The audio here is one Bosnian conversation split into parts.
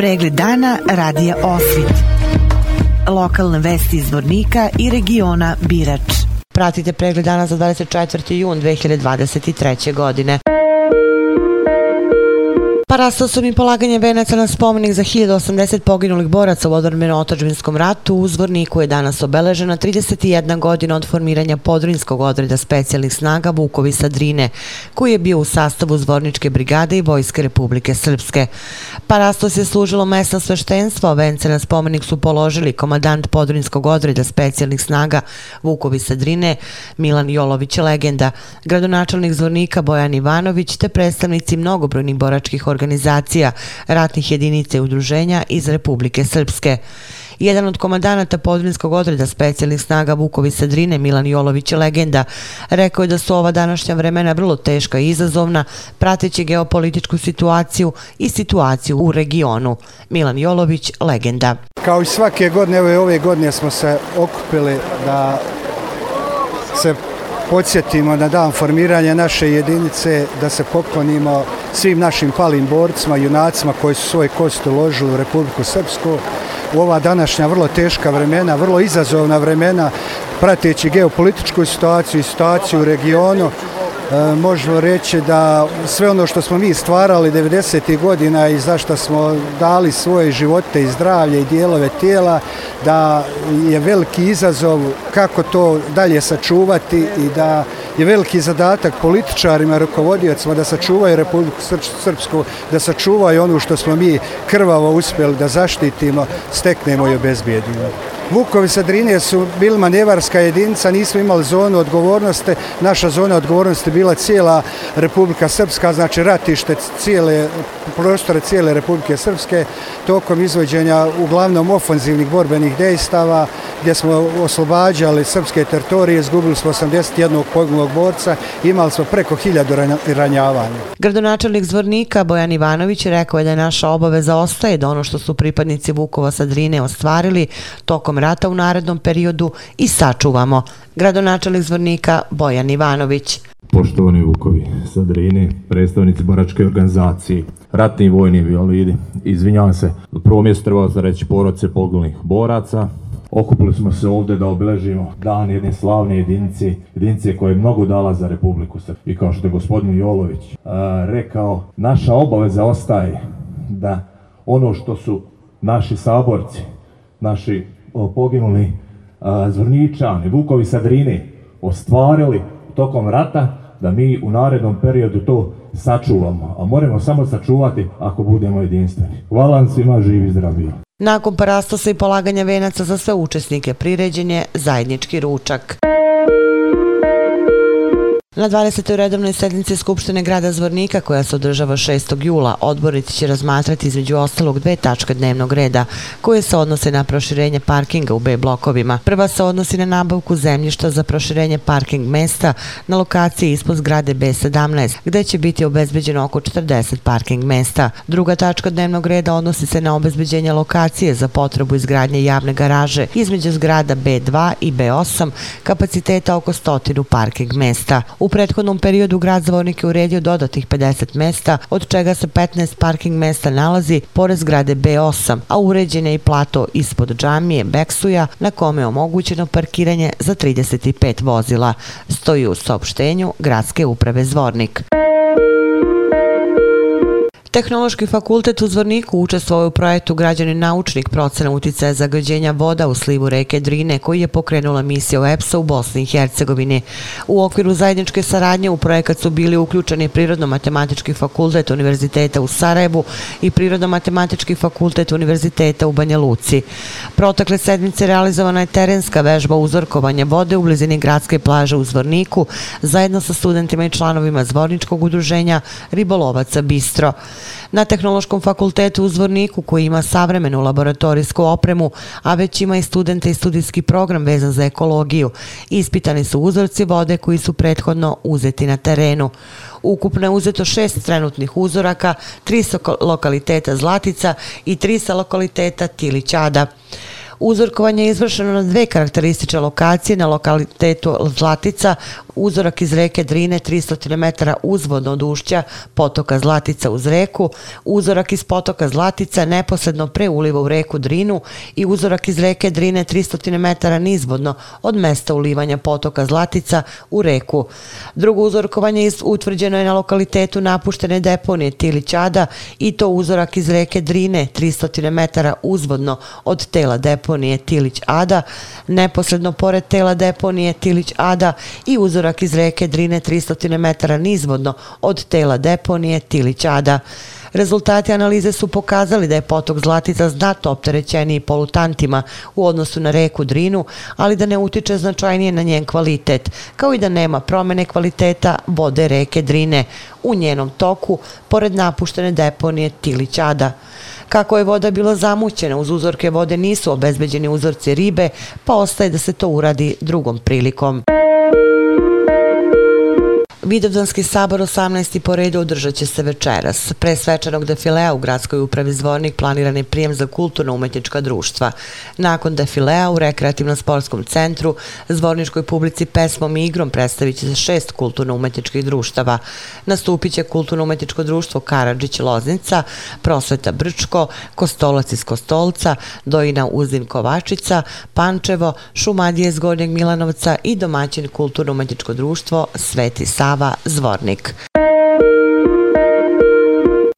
Pregled dana radija Osvit. Lokalne vesti iz Vornika i regiona Birač. Pratite pregled dana za 24. jun 2023. godine. Parasto su mi polaganje venaca na spomenik za 1080 poginulih boraca u odvrmeno-otačbinskom ratu. U Zvorniku je danas obeležena 31 godina od formiranja podrinskog odreda specijalnih snaga Vukovi Sadrine, koji je bio u sastavu Zvorničke brigade i Vojske Republike Srpske. Parastos je služilo mesta sveštenstva, vence na spomenik su položili komadant podrinskog odreda specijalnih snaga Vukovi Sadrine, Milan Jolović legenda, gradonačelnik Zvornika Bojan Ivanović te predstavnici mnogobrojnih boračkih organizacija organizacija ratnih jedinica i udruženja iz Republike Srpske. Jedan od komandanata podrinskog odreda specijalnih snaga Vukovi Sadrine, Milan Jolović je legenda, rekao je da su ova današnja vremena vrlo teška i izazovna, prateći geopolitičku situaciju i situaciju u regionu. Milan Jolović, legenda. Kao i svake godine, ove, ove godine smo se okupili da se podsjetimo na dan formiranja naše jedinice, da se poklonimo svim našim palim borcima, junacima koji su svoje kosti uložili u Republiku Srpsku. U ova današnja vrlo teška vremena, vrlo izazovna vremena, prateći geopolitičku situaciju i situaciju u regionu, E, možemo reći da sve ono što smo mi stvarali 90. godina i zašto smo dali svoje živote i zdravlje i dijelove tijela, da je veliki izazov kako to dalje sačuvati i da je veliki zadatak političarima, rukovodiocima da sačuvaju Republiku Srpsku, da sačuvaju ono što smo mi krvavo uspjeli da zaštitimo, steknemo i obezbijedimo. Vukovi sa Drine su bili manevarska jedinica, nismo imali zonu odgovornosti. Naša zona odgovornosti bila cijela Republika Srpska, znači ratište cijele, prostore cijele Republike Srpske, tokom izvođenja uglavnom ofenzivnih borbenih dejstava, gdje smo oslobađali srpske teritorije, izgubili smo 81 poginulog borca, imali smo preko hiljadu ranjavanja. Gradonačelnik Zvornika Bojan Ivanović rekao je da je naša obaveza ostaje da ono što su pripadnici Vukova sa Drine ostvarili tokom rata u narednom periodu i sačuvamo. Gradonačelnik Zvornika Bojan Ivanović. Poštovani Vukovi sa Drine, predstavnici boračke organizacije, ratni i vojni violidi, izvinjavam se, prvo mjesto trebao za reći poroce poginulih boraca, Okupili smo se ovdje da obeležimo dan jedne slavne jedinice, jedinice koje je mnogo dala za Republiku Srpsku. I kao što je gospodin Jolović a, rekao, naša obaveza ostaje da ono što su naši saborci, naši poginuli a, zvrničani, Vukovi Sadrine, ostvarili tokom rata, da mi u narednom periodu to sačuvamo. A moramo samo sačuvati ako budemo jedinstveni. Hvala vam svima, živi zdravi. Nakon parastosa i polaganja venaca za sve učesnike priređen je zajednički ručak. Na 20. redovnoj sednici Skupštine grada Zvornika, koja se održava 6. jula, odbornici će razmatrati između ostalog dve tačke dnevnog reda, koje se odnose na proširenje parkinga u B blokovima. Prva se odnosi na nabavku zemljišta za proširenje parking mesta na lokaciji ispod zgrade B17, gde će biti obezbeđeno oko 40 parking mesta. Druga tačka dnevnog reda odnosi se na obezbeđenje lokacije za potrebu izgradnje javne garaže između zgrada B2 i B8, kapaciteta oko 100 parking mesta. U prethodnom periodu grad Zvornik je uredio dodatih 50 mesta, od čega se 15 parking mesta nalazi pored zgrade B8, a uređen je i plato ispod džamije Beksuja na kome je omogućeno parkiranje za 35 vozila. Stoji u saopštenju Gradske uprave Zvornik. Tehnološki fakultet u Zvorniku učestvovao u projektu Građani naučnik procena uticaja zagađenja voda u slivu reke Drine koji je pokrenula misija EPSA u Bosni i Hercegovini. U okviru zajedničke saradnje u projekat su bili uključeni Prirodno-matematički fakultet Univerziteta u Sarajevu i Prirodno-matematički fakultet Univerziteta u Banja Luci. Protekle sedmice realizovana je terenska vežba uzorkovanja vode u blizini gradske plaže u Zvorniku zajedno sa studentima i članovima Zvorničkog udruženja Ribolovaca Bistro. Na Tehnološkom fakultetu u Zvorniku, koji ima savremenu laboratorijsku opremu, a već ima i studente i studijski program vezan za ekologiju, ispitani su uzorci vode koji su prethodno uzeti na terenu. Ukupno je uzeto šest trenutnih uzoraka, tri sa lokaliteta Zlatica i tri sa lokaliteta Tilićada. Uzorkovanje je izvršeno na dve karakteristične lokacije na lokalitetu Zlatica uzorak iz reke Drine 300 metara uzvodno od ušća potoka Zlatica uz reku, uzorak iz potoka Zlatica neposredno pre uliva u reku Drinu i uzorak iz reke Drine 300 metara nizvodno od mesta ulivanja potoka Zlatica u reku. Drugo uzorkovanje utvrđeno je na lokalitetu napuštene deponije Tilićada i to uzorak iz reke Drine 300 metara uzvodno od tela deponije Tilić Ada, neposredno pored tela deponije Tilić Ada i uzorak iz reke Drine 300 metara nizvodno od tela deponije Tilićada. Rezultati analize su pokazali da je potok Zlatica znato opterećeniji polutantima u odnosu na reku Drinu, ali da ne utiče značajnije na njen kvalitet, kao i da nema promene kvaliteta vode reke Drine u njenom toku, pored napuštene deponije Tilićada. Kako je voda bila zamućena, uz uzorke vode nisu obezbeđeni uzorci ribe, pa ostaje da se to uradi drugom prilikom. Vidovdanski sabor 18. po redu održat će se večeras. Pre svečanog defilea u gradskoj upravi Zvornik planiran je prijem za kulturno-umetnička društva. Nakon defilea u rekreativnom sportskom centru Zvorničkoj publici pesmom i igrom predstavit će se šest kulturno-umetničkih društava. Nastupit će kulturno-umetničko društvo Karadžić Loznica, Prosveta Brčko, Kostolac iz Kostolca, Dojina Uzin Kovačica, Pančevo, Šumadije iz Gornjeg Milanovca i domaćin kulturno-umetničko društvo Sveti Sava Sava Zvornik.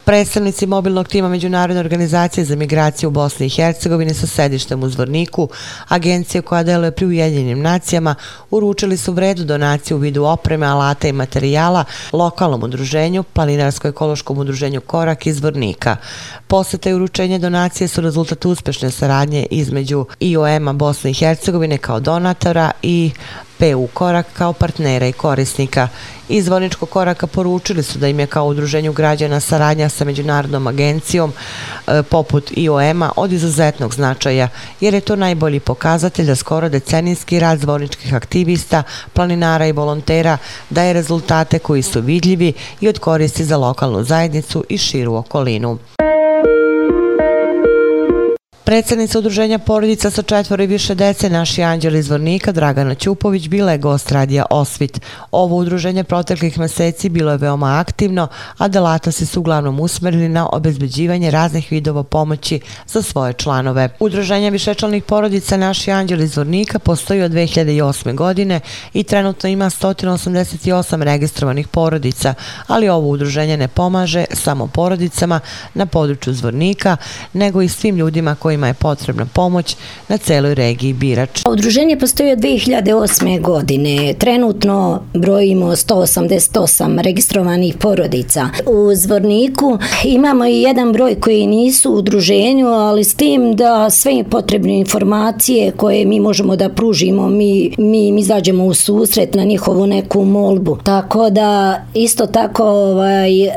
Predstavnici mobilnog tima Međunarodne organizacije za migracije u Bosni i Hercegovini sa sedištem u Zvorniku, agencije koja deluje pri Ujedinjenim nacijama, uručili su vredu donaciju u vidu opreme, alata i materijala lokalnom udruženju, planinarsko-ekološkom udruženju Korak iz Zvornika. Posete i uručenje donacije su rezultat uspešne saradnje između IOM-a Bosne i Hercegovine kao donatora i PU Korak kao partnera i korisnika. Iz Zvoničkog koraka poručili su da im je kao udruženju građana saradnja sa Međunarodnom agencijom e, poput IOM-a od izuzetnog značaja, jer je to najbolji pokazatelj da skoro decenijski rad zvoničkih aktivista, planinara i volontera daje rezultate koji su vidljivi i od koristi za lokalnu zajednicu i širu okolinu. Predsednica udruženja porodica sa četvore i više dece, naši anđeli iz Vornika, Dragana Ćupović, bila je gost radija Osvit. Ovo udruženje proteklih meseci bilo je veoma aktivno, a delatnosti su uglavnom usmerili na obezbeđivanje raznih vidova pomoći za svoje članove. Udruženje višečlanih porodica Naši anđeli iz Vornika postoji od 2008. godine i trenutno ima 188 registrovanih porodica, ali ovo udruženje ne pomaže samo porodicama na području Zvornika, nego i svim ljudima koji kojima je potrebna pomoć na celoj regiji Birač. Udruženje postoji od 2008. godine. Trenutno brojimo 188 registrovanih porodica. U Zvorniku imamo i jedan broj koji nisu u udruženju, ali s tim da sve potrebne informacije koje mi možemo da pružimo, mi, mi, mi izađemo u susret na njihovu neku molbu. Tako da isto tako ovaj, eh,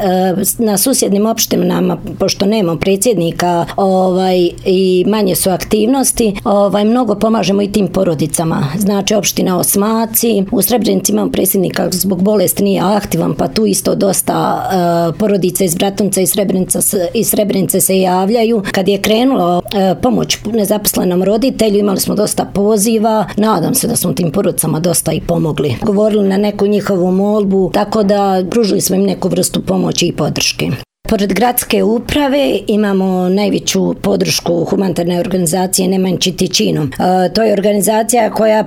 na susjednim opštinama, pošto nemamo predsjednika ovaj, i manje su aktivnosti, ovaj, mnogo pomažemo i tim porodicama. Znači, opština Osmaci, u Srebrenici imam predsjednika zbog bolesti nije aktivan, pa tu isto dosta e, porodica iz Bratunca i Srebrenica, i Srebrenice se javljaju. Kad je krenulo e, pomoć nezaposlenom roditelju, imali smo dosta poziva, nadam se da smo tim porodicama dosta i pomogli. Govorili na neku njihovu molbu, tako da pružili smo im neku vrstu pomoći i podrške. Pored gradske uprave imamo najveću podršku humanitarne organizacije Nemanći Tičinom. E, to je organizacija koja e,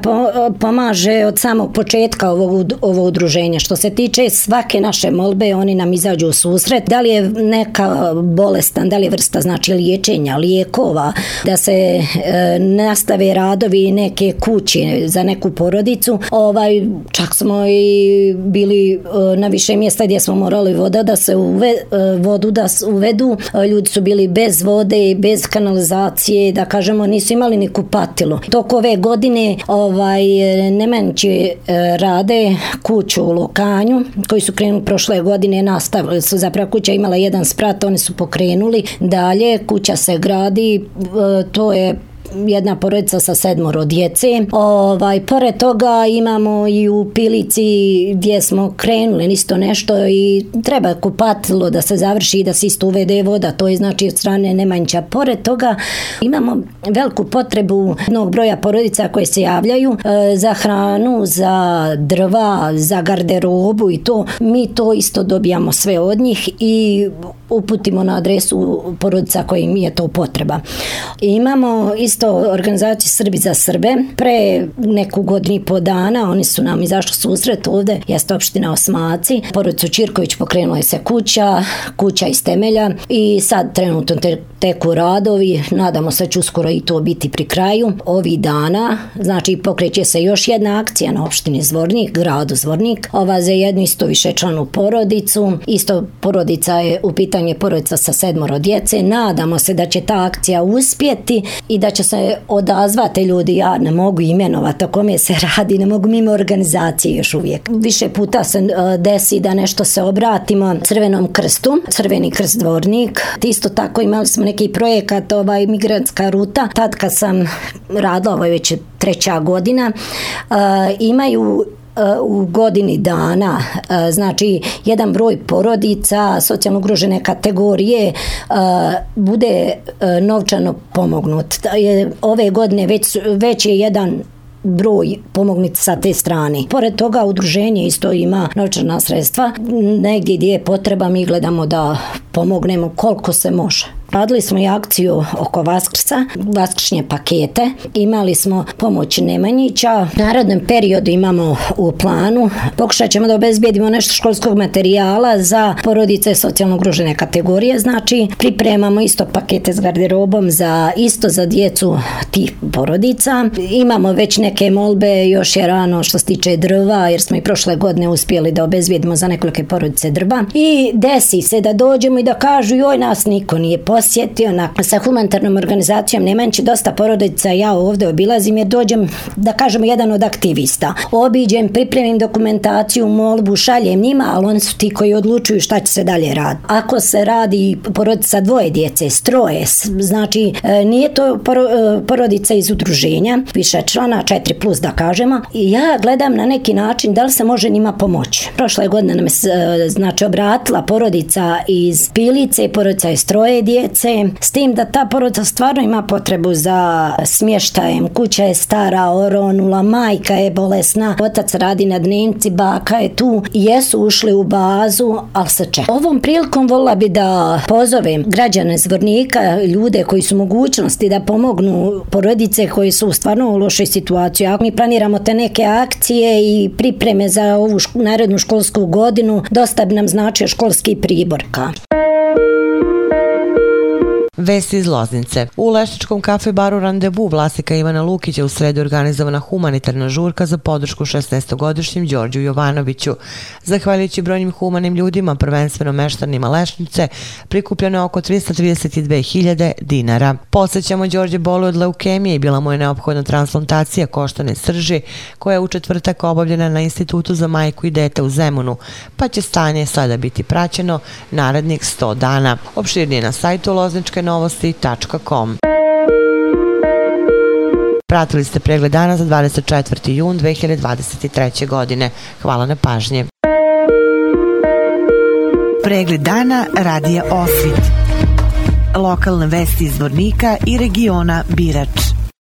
pomaže od samog početka ovog, ovog udruženja. Što se tiče svake naše molbe, oni nam izađu u susret. Da li je neka bolestan, da li je vrsta znači liječenja, lijekova, da se e, nastave radovi neke kuće za neku porodicu. Ovaj, čak smo i bili e, na više mjesta gdje smo morali voda da se uve, e, vodu da uvedu. E, ljudi su bili bez vode, bez kanalizacije, da kažemo nisu imali ni kupatilo. Tok ove godine ovaj, Nemanći e, rade kuću u Lokanju koji su krenuli prošle godine nastavili su zapravo kuća imala jedan sprat, oni su pokrenuli dalje, kuća se gradi, e, to je jedna porodica sa sedmoro djece. Ovaj, pored toga imamo i u Pilici gdje smo krenuli isto nešto i treba kupatilo da se završi i da se isto uvede voda, to je znači od strane Nemanjića. Pored toga imamo veliku potrebu jednog broja porodica koje se javljaju e, za hranu, za drva, za garderobu i to. Mi to isto dobijamo sve od njih i uputimo na adresu porodica kojim je to potreba. Imamo isto organizaciju Srbi za Srbe. Pre neku godinu i po dana oni su nam izašli susret ovde, jeste opština Osmaci. Porodicu Čirković pokrenula je se kuća, kuća iz temelja i sad trenutno te, teku radovi. Nadamo se će uskoro i to biti pri kraju. Ovi dana, znači pokreće se još jedna akcija na opštini Zvornik, gradu Zvornik. Ova za jednu isto više članu porodicu. Isto porodica je u pitanje porodica sa sedmoro djece. Nadamo se da će ta akcija uspjeti i da će se odazvati ljudi. Ja ne mogu imenovati o kome se radi, ne mogu mimo organizacije još uvijek. Više puta se e, desi da nešto se obratimo Crvenom krstu, Crveni krst dvornik. Isto tako imali smo neki projekat, ovaj migrantska ruta. Tad kad sam radila, ovo je već treća godina, uh, imaju e, u godini dana e, znači jedan broj porodica socijalno ugrožene kategorije bude novčano pomognut ove godine već, već je jedan broj pomogniti sa te strane. Pored toga udruženje isto ima novčana sredstva. Negdje gdje je potreba mi gledamo da pomognemo koliko se može. Radili smo i akciju oko Vaskrsa, Vaskršnje pakete. Imali smo pomoć Nemanjića. U narodnom periodu imamo u planu. Pokušat ćemo da obezbijedimo nešto školskog materijala za porodice socijalno ugrožene kategorije. Znači, pripremamo isto pakete s garderobom za isto za djecu tih porodica. Imamo već neke molbe, još je rano što se tiče drva, jer smo i prošle godine uspjeli da obezbijedimo za nekolike porodice drva. I desi se da dođemo i da kažu joj nas niko nije osjetio na, sa humanitarnom organizacijom Nemanči dosta porodica ja ovdje obilazim jer dođem da kažemo jedan od aktivista. Obiđem, pripremim dokumentaciju molbu, šaljem njima ali oni su ti koji odlučuju šta će se dalje raditi ako se radi porodica dvoje djece stroje, znači e, nije to e, porodica iz udruženja više člana, četiri plus da kažemo. I ja gledam na neki način da li se može njima pomoći. Prošle godine nam se e, znači obratila porodica iz Pilice porodica iz troje djece, s tim da ta porodica stvarno ima potrebu za smještajem. Kuća je stara, oronula, majka je bolesna, otac radi na dnevnici, baka je tu i jesu ušli u bazu, ali se čeka. Ovom prilikom volila bi da pozovem građane zvornika, ljude koji su mogućnosti da pomognu porodice koji su stvarno u lošoj situaciji. Ako mi planiramo te neke akcije i pripreme za ovu ško, narednu školsku godinu, dosta bi nam značio školski pribor. Vesti iz Loznice. U Lešničkom kafe baru Randevu vlasnika Ivana Lukića u sredu organizovana humanitarna žurka za podršku 16-godišnjem Đorđu Jovanoviću. Zahvaljujući brojnim humanim ljudima, prvenstveno meštanima Lešnice, prikupljeno je oko 332.000 dinara. Podsećamo Đorđe bolu od leukemije i bila mu je neophodna transplantacija koštane srži koja je u četvrtak obavljena na Institutu za majku i dete u Zemunu, pa će stanje sada biti praćeno narednih 100 dana. Opširnije na sajtu Lozničke novosti.com. Pratili ste pregled dana za 24. jun 2023. godine. Hvala na pažnje. Pregled dana radija Osvit. Lokalne vesti iz Vornika i regiona Birač.